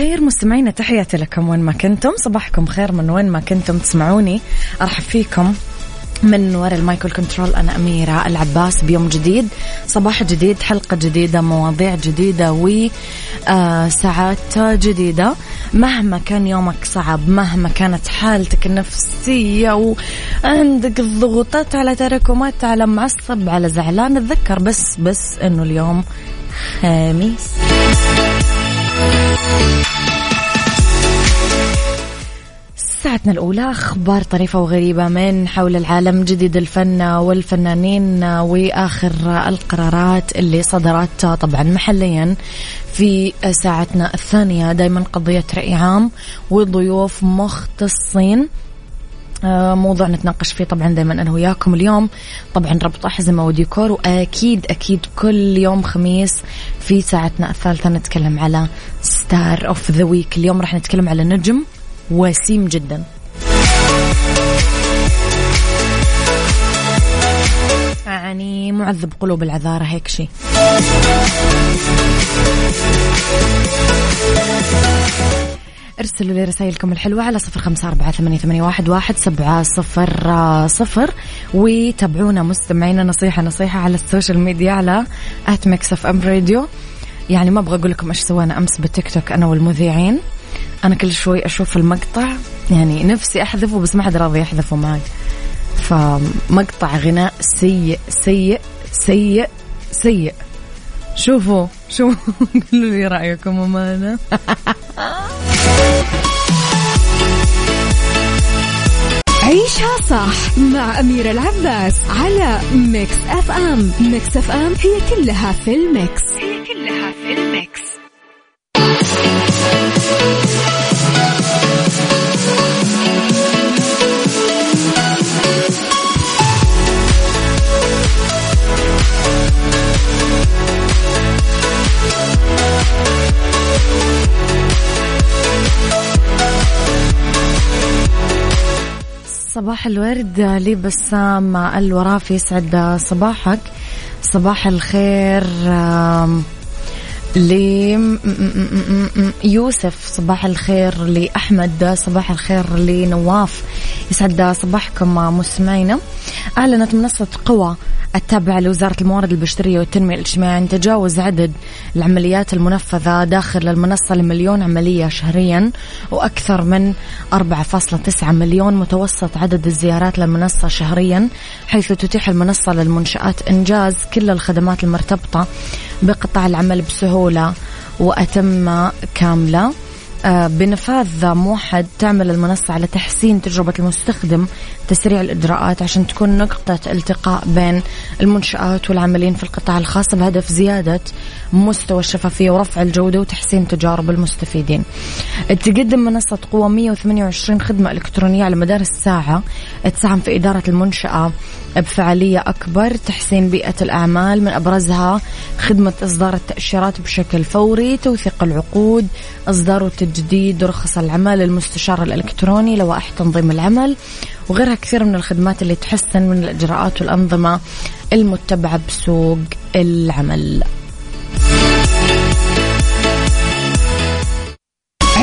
صباحكم خير مستمعينا تحياتي لكم وين ما كنتم. صباحكم خير من وين ما كنتم تسمعوني. أرحب فيكم من وراء المايكل كنترول أنا أميرة العباس بيوم جديد. صباح جديد حلقة جديدة مواضيع جديدة وساعات جديدة. مهما كان يومك صعب مهما كانت حالتك النفسية وعندك الضغوطات على تراكمات على معصب على زعلان اتذكر بس بس إنه اليوم خميس. ساعتنا الأولى أخبار طريفة وغريبة من حول العالم جديد الفن والفنانين وآخر القرارات اللي صدرت طبعا محليا في ساعتنا الثانية. دايما قضية رأي عام وضيوف مختصين. آه، موضوع نتناقش فيه طبعا دائما أنا وياكم اليوم. طبعا ربط أحزمة وديكور وأكيد أكيد كل يوم خميس في ساعتنا الثالثة نتكلم على star of the week اليوم راح نتكلم على نجم وسيم جدا. يعني معذب قلوب العذارى هيك شيء ارسلوا لي رسائلكم الحلوة على صفر خمسة أربعة ثمانية, ثمانية واحد, واحد سبعة صفر صفر. وتابعونا مستمعينا نصيحة نصيحة على ال social media على at Mix FM Radio يعني ما أبغى أقول لكم إيش سوينا أمس بالتيك توك أنا والمذيعين. أنا كل شوي أشوف المقطع يعني نفسي أحذفه بس ما حد راضي يحذفه معي فمقطع غناء سيء سيء سيء سيء. شوفوا شوفوا. قولوا لي رأيكم أمانة. عيشها صح مع أميرة العباس على Mix FM Mix FM هي كلها في ال mix. هي كلها في ال mix. صباح الورد لي بسام الورافي يسعد صباحك. صباح الخير ليوسف صباح الخير لأحمد. صباح الخير لنواف. يسعد صباحكم مستمعينا. أعلنت منصة قوى التابعة لوزارة الموارد البشرية والتنمية الاجتماعية أن تجاوز عدد العمليات المنفذة داخل المنصة لمليون عملية شهريا وأكثر من 4.9 مليون متوسط عدد الزيارات للمنصة شهريا حيث تتيح المنصة للمنشآت إنجاز كل الخدمات المرتبطة بقطاع العمل بسهولة وأتم كاملة. آه، بنفاذ موحد تعمل المنصة على تحسين تجربة المستخدم تسريع الإجراءات عشان تكون نقطة التقاء بين المنشآت والعاملين في القطاع الخاص بهدف زيادة مستوى الشفافية ورفع الجودة وتحسين تجارب المستفيدين. تقدم منصة قوة 128 خدمة إلكترونية على مدار الساعة تساهم في إدارة المنشأة بفعالية أكبر تحسين بيئة الأعمال من أبرزها خدمة إصدار التأشيرات بشكل فوري توثيق العقود إصدار وتجديد رخص العمل المستشار الإلكتروني لوائح تنظيم العمل وغيرها كثير من الخدمات اللي تحسن من الإجراءات والأنظمة المتبعة بسوق العمل.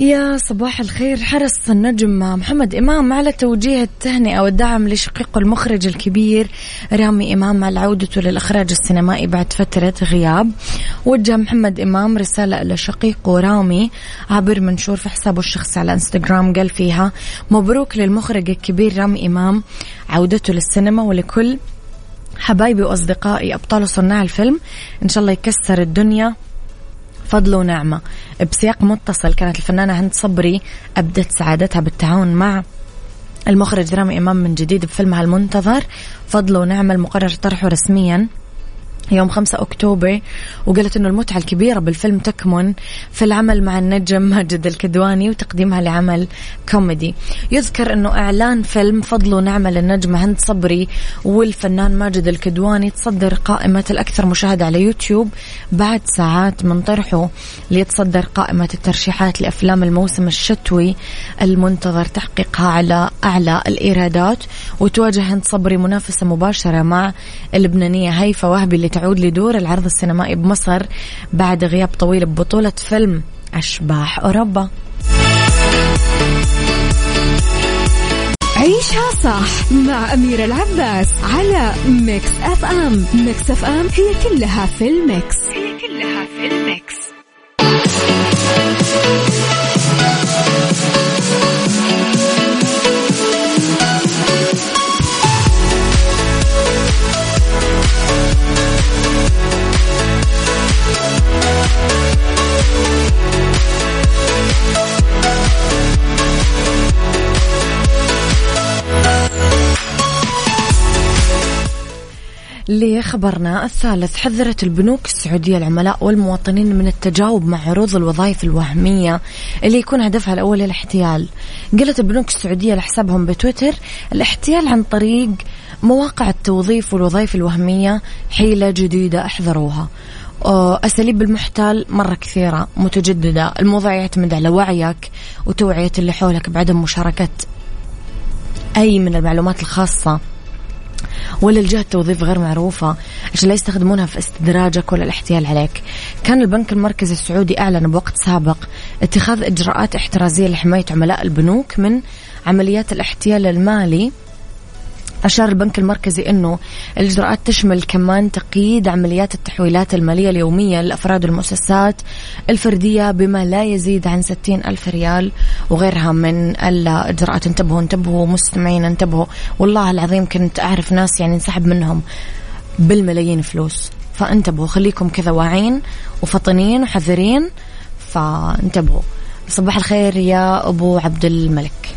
يا صباح الخير. حرص النجم محمد إمام على توجيه التهنئة والدعم لشقيقه المخرج الكبير رامي إمام على عودته للإخراج السينمائي بعد فترة غياب. وجه محمد إمام رسالة لشقيقه رامي عبر منشور في حسابه الشخصي على إنستغرام. قال فيها مبروك للمخرج الكبير رامي إمام عودته للسينما ولكل حبايبي وأصدقائي أبطال وصناع الفيلم. إن شاء الله يكسر الدنيا فضل ونعمة. بسياق متصل كانت الفنانة هند صبري أبدت سعادتها بالتعاون مع المخرج رامي إمام من جديد بفيلمها المنتظر. فضل ونعمة المقرر طرحه رسميا. يوم 5 أكتوبر وقالت أنه المتعة الكبيرة بالفيلم تكمن في العمل مع النجم ماجد الكدواني وتقديمها لعمل كوميدي. يذكر أنه إعلان فيلم فضل ونعمة للنجمة هند صبري والفنان ماجد الكدواني تصدر قائمة الأكثر مشاهدة على يوتيوب بعد ساعات من طرحه ليتصدر قائمة الترشيحات لأفلام الموسم الشتوي المنتظر تحقيقها على أعلى الإيرادات. وتواجه هند صبري منافسة مباشرة مع اللبنانية هيفا وهبي اللي تعود لدور العرض السينمائي بمصر بعد غياب طويل ببطولة فيلم أشباح أوروبا. عيشها صح مع أميرة العباس على Mix FM. Mix FM هي كلها في ال mix. هي كلها في ال mix. لخبرنا الثالث حذرت البنوك السعودية العملاء والمواطنين من التجاوب مع عروض الوظائف الوهمية اللي يكون هدفها الأول الاحتيال. قالت البنوك السعودية لحسابهم بتويتر الاحتيال عن طريق مواقع التوظيف والوظائف الوهمية حيلة جديدة أحذروها. أساليب المحتال مرة كثيرة متجددة. الموضوع يعتمد على وعيك وتوعية اللي حولك بعدم مشاركة أي من المعلومات الخاصة. ولا الجهة توظيف غير معروفة عشان لا يستخدمونها في استدراجك ولا الاحتيال عليك. كان البنك المركزي السعودي أعلن بوقت سابق اتخاذ إجراءات احترازية لحماية عملاء البنوك من عمليات الاحتيال المالي أشار البنك المركزي أنه الإجراءات تشمل كمان تقييد عمليات التحويلات المالية اليومية للأفراد والمؤسسات الفردية بما لا يزيد عن 60 ألف ريال وغيرها من الإجراءات. انتبهوا انتبهوا مستمعين انتبهوا. والله العظيم كنت أعرف ناس يعني انسحب منهم بالملايين فلوس. فانتبهوا خليكم كذا واعين وفطنين وحذرين. فانتبهوا. صباح الخير يا أبو عبد الملك.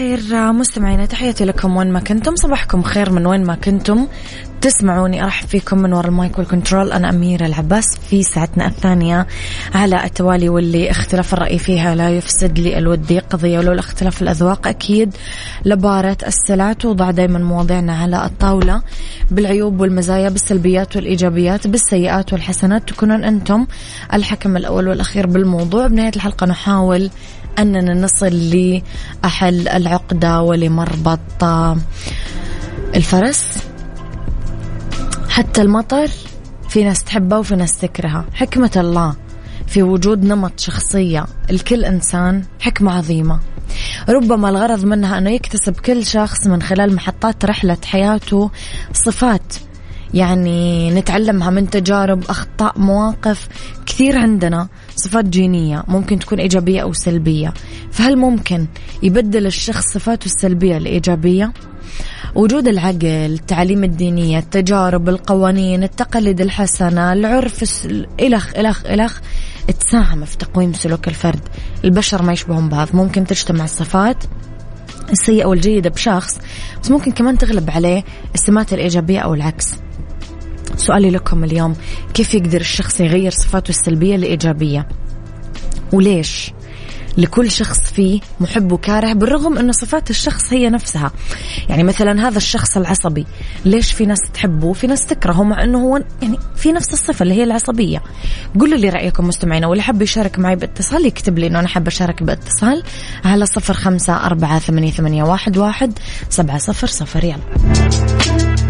الخير مستمعينا تحياتي لكم وين ما كنتم. صباحكم خير من وين ما كنتم. تسمعوني أرحب فيكم من وراء ال mic وال control. أنا أميرة العباس في ساعتنا الثانية على التوالي واللي اختلاف الرأي فيها لا يفسد للود قضية ولولا اختلاف الأذواق. أكيد لبارت السلع توضع دائما مواضيعنا على الطاولة بالعيوب والمزايا بالسلبيات والإيجابيات بالسيئات والحسنات. تكونون أنتم الحكم الأول والأخير بالموضوع. بنهاية الحلقة نحاول أننا نصل لأحل العقدة ولمربط الفرس. حتى المطر في ناس تحبه وفي ناس تكرهه. حكمة الله في وجود نمط شخصية. لكل إنسان حكمة عظيمة. ربما الغرض منها أنه يكتسب كل شخص من خلال محطات رحلة حياته صفات. يعني نتعلمها من تجارب أخطاء مواقف كثير عندنا. صفات جينية ممكن تكون إيجابية أو سلبية. فهل ممكن يبدل الشخص صفاته السلبية الإيجابية؟ وجود العقل التعليم الدينية التجارب القوانين التقاليد الحسنة العرف إلخ إلخ إلخ تساهم في تقويم سلوك الفرد. البشر ما يشبهون بعض. ممكن تجتمع الصفات السيئة والجيدة بشخص بس ممكن كمان تغلب عليه السمات الإيجابية أو العكس. سؤالي لكم اليوم كيف يقدر الشخص يغير صفاته السلبية لإيجابية؟ وليش؟ لكل شخص فيه محب وكاره بالرغم أن صفات الشخص هي نفسها. يعني مثلا هذا الشخص العصبي ليش في ناس تحبه وفي ناس تكرهه مع أنه هو يعني في نفس الصفة اللي هي العصبية؟ قولوا لي رأيكم مستمعين واللي حب يشارك معي باتصال يكتب لي أنه أنا حابة أشارك باتصال على صفر خمسة أربعة ثمانية, واحد سبعة صفر صفر. يلا.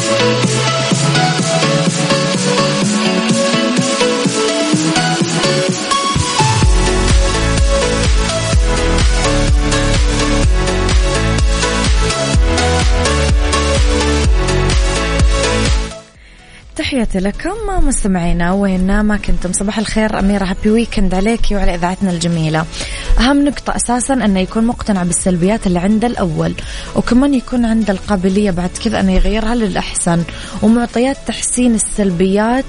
تحياتي لكم مستمعينا وين ما كنتم؟ صباح الخير أميرة هابي ويكند عليك وعلى إذاعتنا الجميلة. أهم نقطة أساسا أنه يكون مقتنع بالسلبيات اللي عنده الأول وكمان يكون عنده القابلية بعد كذا أنه يغيرها للأحسن. ومعطيات تحسين السلبيات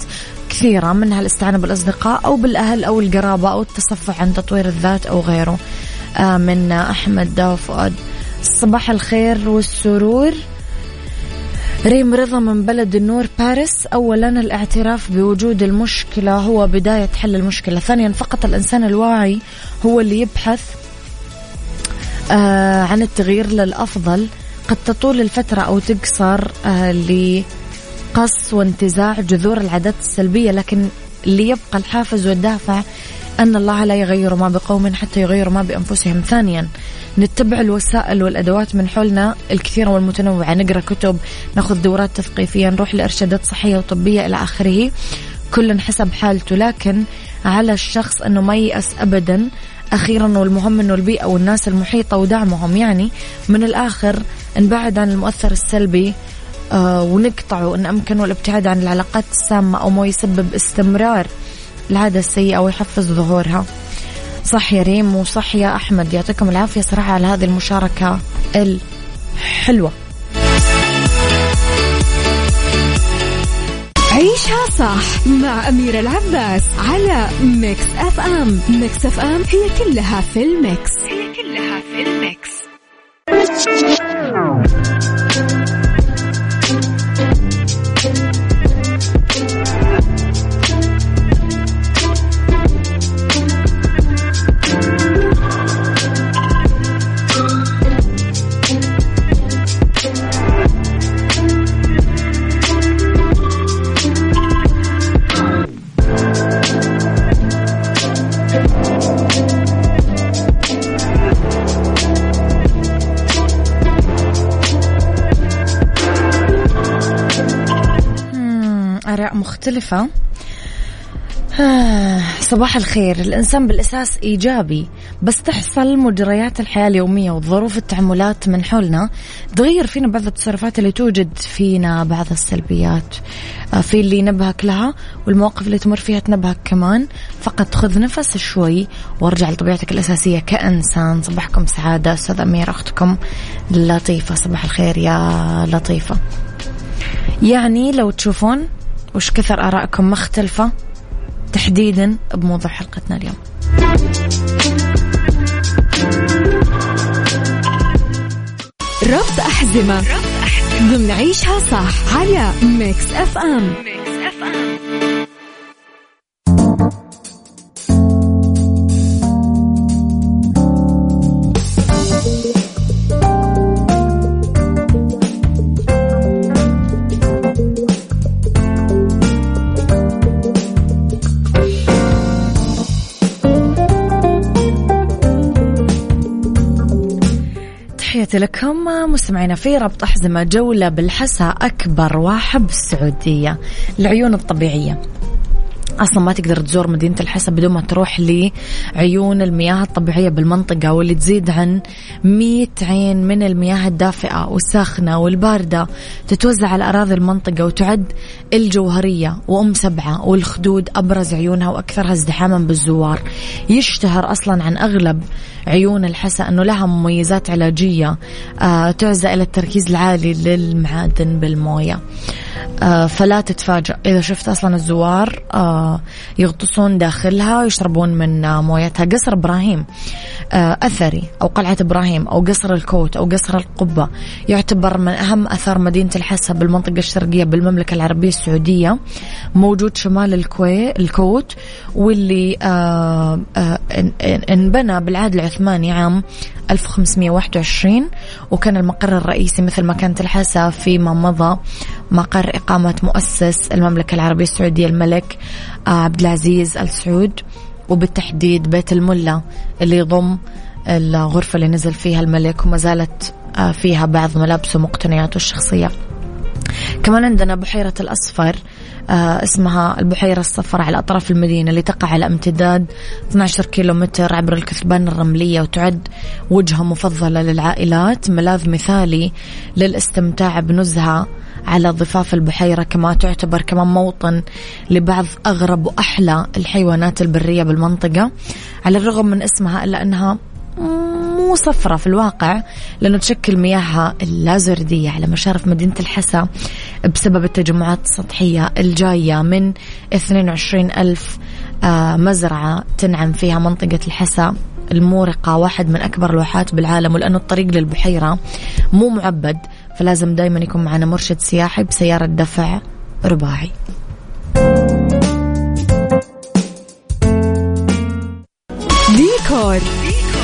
كثيرة منها الاستعانة بالأصدقاء أو بالأهل أو القرابة أو التصفح عن تطوير الذات أو غيره. من أحمد فؤاد. صباح الخير والسرور. ريم رضا من بلد النور باريس. أولا الاعتراف بوجود المشكلة هو بداية حل المشكلة. ثانيا فقط الإنسان الواعي هو اللي يبحث آه عن التغيير للأفضل. قد تطول الفترة أو تقصر آه لقص وانتزاع جذور العادات السلبية لكن اللي يبقى الحافز والدافع أن الله لا يغير ما بقوم حتى يغيروا ما بأنفسهم. ثانيا نتبع الوسائل والأدوات من حولنا الكثيرة والمتنوعة. نقرأ كتب ناخذ دورات تثقيفية نروح لإرشادات صحية وطبية إلى آخره كل حسب حالته. لكن على الشخص أنه ما ييأس أبدا أخيرا والمهم أنه البيئة والناس المحيطة ودعمهم. يعني من الآخر نبعد عن المؤثر السلبي آه ونقطعه إن أمكن الابتعاد عن العلاقات السامة أو ما يسبب استمرار العادة السيئة ويحفز ظهورها. صح يا ريم وصح يا أحمد. يعطيكم العافية صراحة على هذه المشاركة الحلوة. عيشها صح مع أميرة العباس على Mix FM Mix FM هي كلها في ال mix. هي كلها في ال mix. مختلفة آه، صباح الخير. الإنسان بالأساس إيجابي بس تحصل مجريات الحياة اليومية وظروف التعاملات من حولنا. تغير فينا بعض التصرفات اللي توجد فينا بعض السلبيات. آه، في اللي ينبهك لها والمواقف اللي تمر فيها تنبهك كمان. فقط خذ نفس شوي وارجع لطبيعتك الأساسية كإنسان. صباحكم سعادة. أستاذ أمير أختكم لطيفة. صباح الخير يا لطيفة. يعني لو تشوفون وش كثر آرائكم مختلفة تحديدا بموضوع حلقتنا اليوم؟ ربط أحزمة. ضمن عيشها صح على Mix FM, Mix تحياتي لكم مستمعينا في ربط أحزمة جولة بالحسا أكبر واحة بالسعودية العيون الطبيعية. أصلا ما تقدر تزور مدينة الحسا بدون ما تروح لعيون المياه الطبيعية بالمنطقة واللي تزيد عن 100 عين من المياه الدافئة والساخنة والباردة تتوزع على أراضي المنطقة وتعد الجوهرية وأم سبعة والخدود أبرز عيونها وأكثرها ازدحاما بالزوار. يشتهر أصلا عن أغلب عيون الحسا إنه لها مميزات علاجية آه تعزى إلى التركيز العالي للمعادن بالموية. آه فلا تتفاجأ. إذا شفت أصلا الزوار آه يغطسون داخلها ويشربون من مويتها. قصر إبراهيم آه أثري أو قلعة إبراهيم أو قصر الكوت أو قصر القبة يعتبر من أهم أثار مدينة الحسا بالمنطقة الشرقية بالمملكة العربية السعودية. موجود شمال الكويت الكوت واللي آه آه انبنى بالعهد العثماني عام 1521 وكان المقر الرئيسي مثل ما كانت الحسا فيما مضى مقر إقامة مؤسس المملكة العربية السعودية الملك آه، عبد العزيز ال سعود وبالتحديد بيت الملا اللي يضم الغرفة اللي نزل فيها الملك وما زالت آه، فيها بعض ملابسه ومقتنياته الشخصية. كمان عندنا بحيرة الأصفر اسمها البحيرة الصفراء على أطراف المدينة اللي تقع على امتداد 12 كيلو متر عبر الكثبان الرملية وتعد وجهة مفضلة للعائلات. ملاذ مثالي للاستمتاع بنزهة على ضفاف البحيرة كما تعتبر كمان موطن لبعض أغرب وأحلى الحيوانات البرية بالمنطقة. على الرغم من اسمها إلا أنها مو صفرة في الواقع لأنه تشكل مياهها اللازردية على مشارف مدينة الحسا بسبب التجمعات السطحية الجاية من 22 ألف آه، مزرعة تنعم فيها منطقة الحسا المورقة واحد من أكبر الواحات بالعالم ولأنه الطريق للبحيرة مو معبد فلازم دايما يكون معنا مرشد سياحي بسيارة دفع رباعي. ديكور.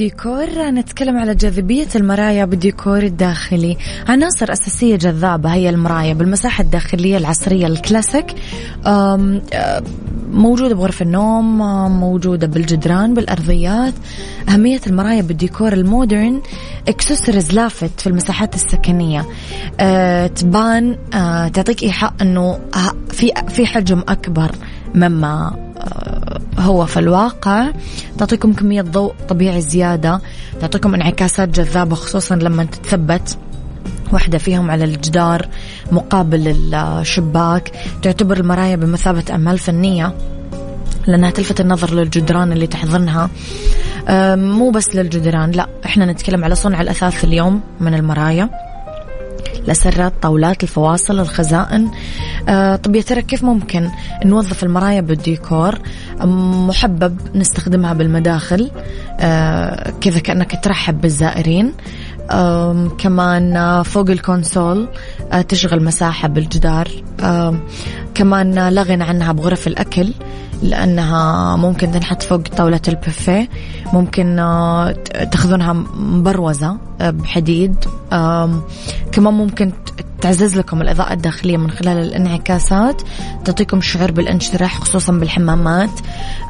في ديكور نتكلم على جاذبية المرايا بالديكور الداخلي. عناصر أساسية جذابة هي المرايا بالمساحة الداخلية العصرية الكلاسيك. موجودة بغرف النوم موجودة بالجدران بالأرضيات. أهمية المرايا بالديكور ال modern accessories لافت في المساحات السكنية. أه تبان أه تعطيك إيحاء أنه في في حجم أكبر مما أه هو في الواقع تعطيكم كمية ضوء طبيعي زيادة تعطيكم انعكاسات جذابة خصوصا لما تتثبت واحدة فيهم على الجدار مقابل الشباك تعتبر المرايا بمثابة أعمال فنية لأنها تلفت النظر للجدران اللي تحضنها. مو بس للجدران لا إحنا نتكلم على صنع الأثاث اليوم من المرايا. الأسرات طاولات الفواصل الخزائن. أه طب يا ترى كيف ممكن نوظف المرايا بالديكور؟ محبب نستخدمها بالمداخل. أه كذا كأنك ترحب بالزائرين. كمان فوق الكونسول تشغل مساحة بالجدار. كمان لا غنى عنها بغرف الأكل لأنها ممكن تنحط فوق طاولة البوفيه. ممكن تأخذونها مبروزة بحديد. كمان ممكن تعزز لكم الإضاءة الداخلية من خلال الانعكاسات تعطيكم شعور بالانشراح خصوصا بالحمامات.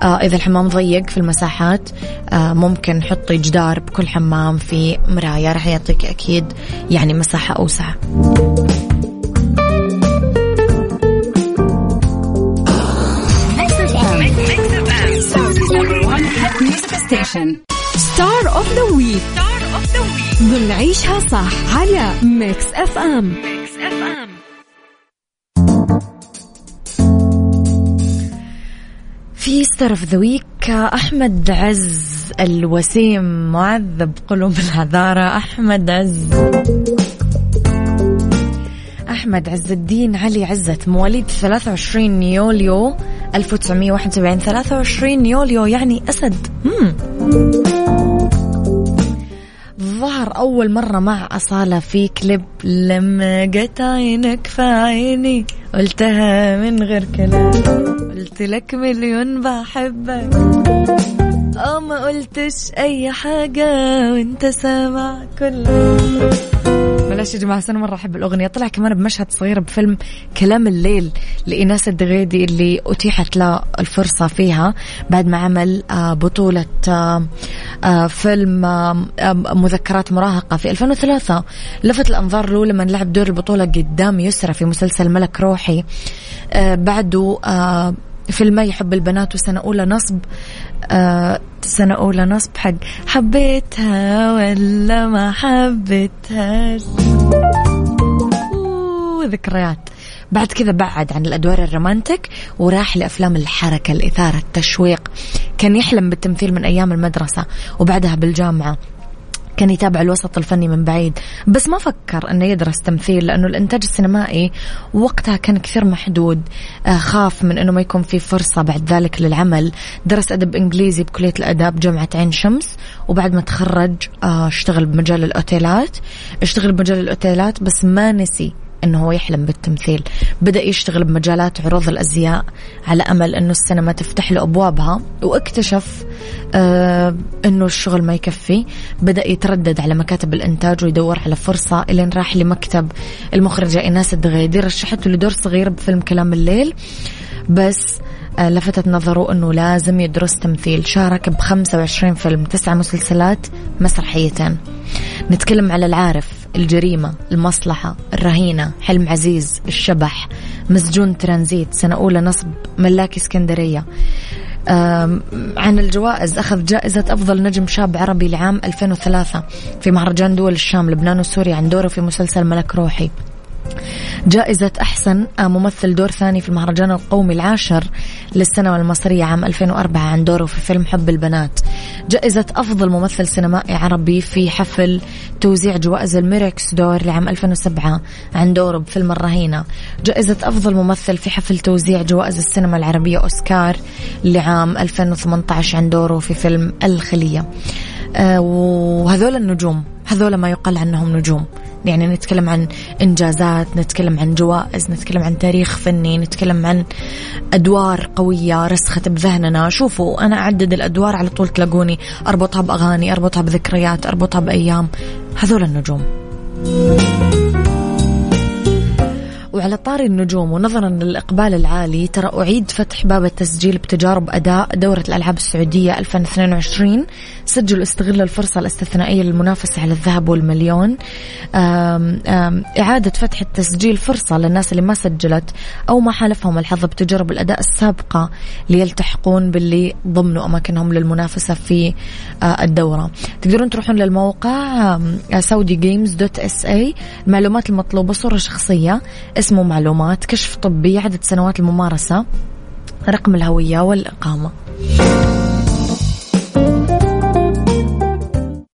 آه إذا الحمام ضيق في المساحات آه ممكن حطي جدار بكل حمام في مراية راح يعطيك أكيد يعني مساحة أوسع. Star of the Week ضمن عيشها صح على Mix FM. FM في Star of the Week أحمد عز الوسيم معذب قلوب العذارى أحمد عز. أحمد عز الدين علي عزت مواليد 23 يوليو 1971 23 يوليو يعني أسد. مم. ظهر أول مرة مع أصالة في كليب. لما جت عينك في عيني قلتها من غير كلام. قلت لك مليون بحبك. آه ما قلتش أي حاجة وانت سامع كل معلش يا جماعة أنا مرة أحب الأغنية. طلع كمان بمشهد صغير بفيلم كلام الليل لإناس الدغيدي اللي أتيحت له الفرصة فيها بعد ما عمل آه، بطولة آه، آه، فيلم مذكرات مراهقة في 2003 لفت الأنظار له لما لعب دور البطولة قدام يسرى في مسلسل ملك روحي. بعده فيلمي يحب البنات وسنة أولى نصب. سنة أولى نصب حق حبيتها ولا ما حبيتهاش ذكريات. بعد كذا بعد عن الأدوار الرومانتك وراح لأفلام الحركة الإثارة التشويق. كان يحلم بالتمثيل من أيام المدرسة وبعدها بالجامعة. كان يتابع الوسط الفني من بعيد. بس ما فكر أنه يدرس تمثيل لأنه الإنتاج السينمائي وقتها كان كثير محدود. آه، خاف من أنه ما يكون في فرصة بعد ذلك للعمل. درس أدب إنجليزي بكلية الأداب جامعة عين شمس وبعد ما تخرج آه، اشتغل بمجال الأوتيلات. اشتغل بمجال الأوتيلات بس ما نسي إنه هو يحلم بالتمثيل. بدأ يشتغل بمجالات عروض الأزياء على أمل إنه السينما تفتح له أبوابها واكتشف آه إنه الشغل ما يكفي. بدأ يتردد على مكاتب الإنتاج ويدور على فرصة الين راح لمكتب المخرجة إيناس الدغيدي. رشحته لدور صغير بفيلم كلام الليل بس لفتت نظره أنه لازم يدرس تمثيل. شارك ب 25 فيلم تسعة مسلسلات مسرحيتين. نتكلم على العارف الجريمة المصلحة الرهينة حلم عزيز الشبح مسجون ترانزيت سنة أولى نصب ملاكي إسكندرية. عن الجوائز أخذ جائزة أفضل نجم شاب عربي لعام 2003 في مهرجان دول الشام لبنان وسوريا عن دوره في مسلسل ملك روحي. جائزة أحسن ممثل دور ثاني في المهرجان القومي العاشر للسينما المصرية عام 2004 عن دوره في فيلم حب البنات. جائزة أفضل ممثل سينمائي عربي في حفل توزيع جوائز الميركس دور لعام 2007 عن دوره بفيلم الرهينة. جائزة أفضل ممثل في حفل توزيع جوائز السينما العربية أوسكار لعام 2018 عن دوره في فيلم الخلية. آه، وهذول النجوم هذول ما يقال عنهم نجوم. يعني نتكلم عن إنجازات نتكلم عن جوائز نتكلم عن تاريخ فني نتكلم عن أدوار قوية رسخت بذهننا. شوفوا أنا أعدد الأدوار على طول تلاقوني. أربطها بأغاني أربطها بذكريات أربطها بأيام. هذول النجوم. وعلى طاري النجوم ونظرا للإقبال العالي ترى أعيد فتح باب التسجيل بتجارب أداء دورة الألعاب السعودية 2022 سجلوا استغلوا الفرصة الاستثنائية للمنافسة على الذهب والمليون. آم آم إعادة فتح التسجيل فرصة للناس اللي ما سجلت أو ما حالفهم الحظ بتجارب الأداء السابقة ليلتحقون باللي ضمنوا أماكنهم للمنافسة في آه، الدورة. تقدرون تروحون للموقع اي المعلومات المطلوبة صورة شخصية. ومعلومات كشف طبي عدد سنوات الممارسة رقم الهوية والإقامة.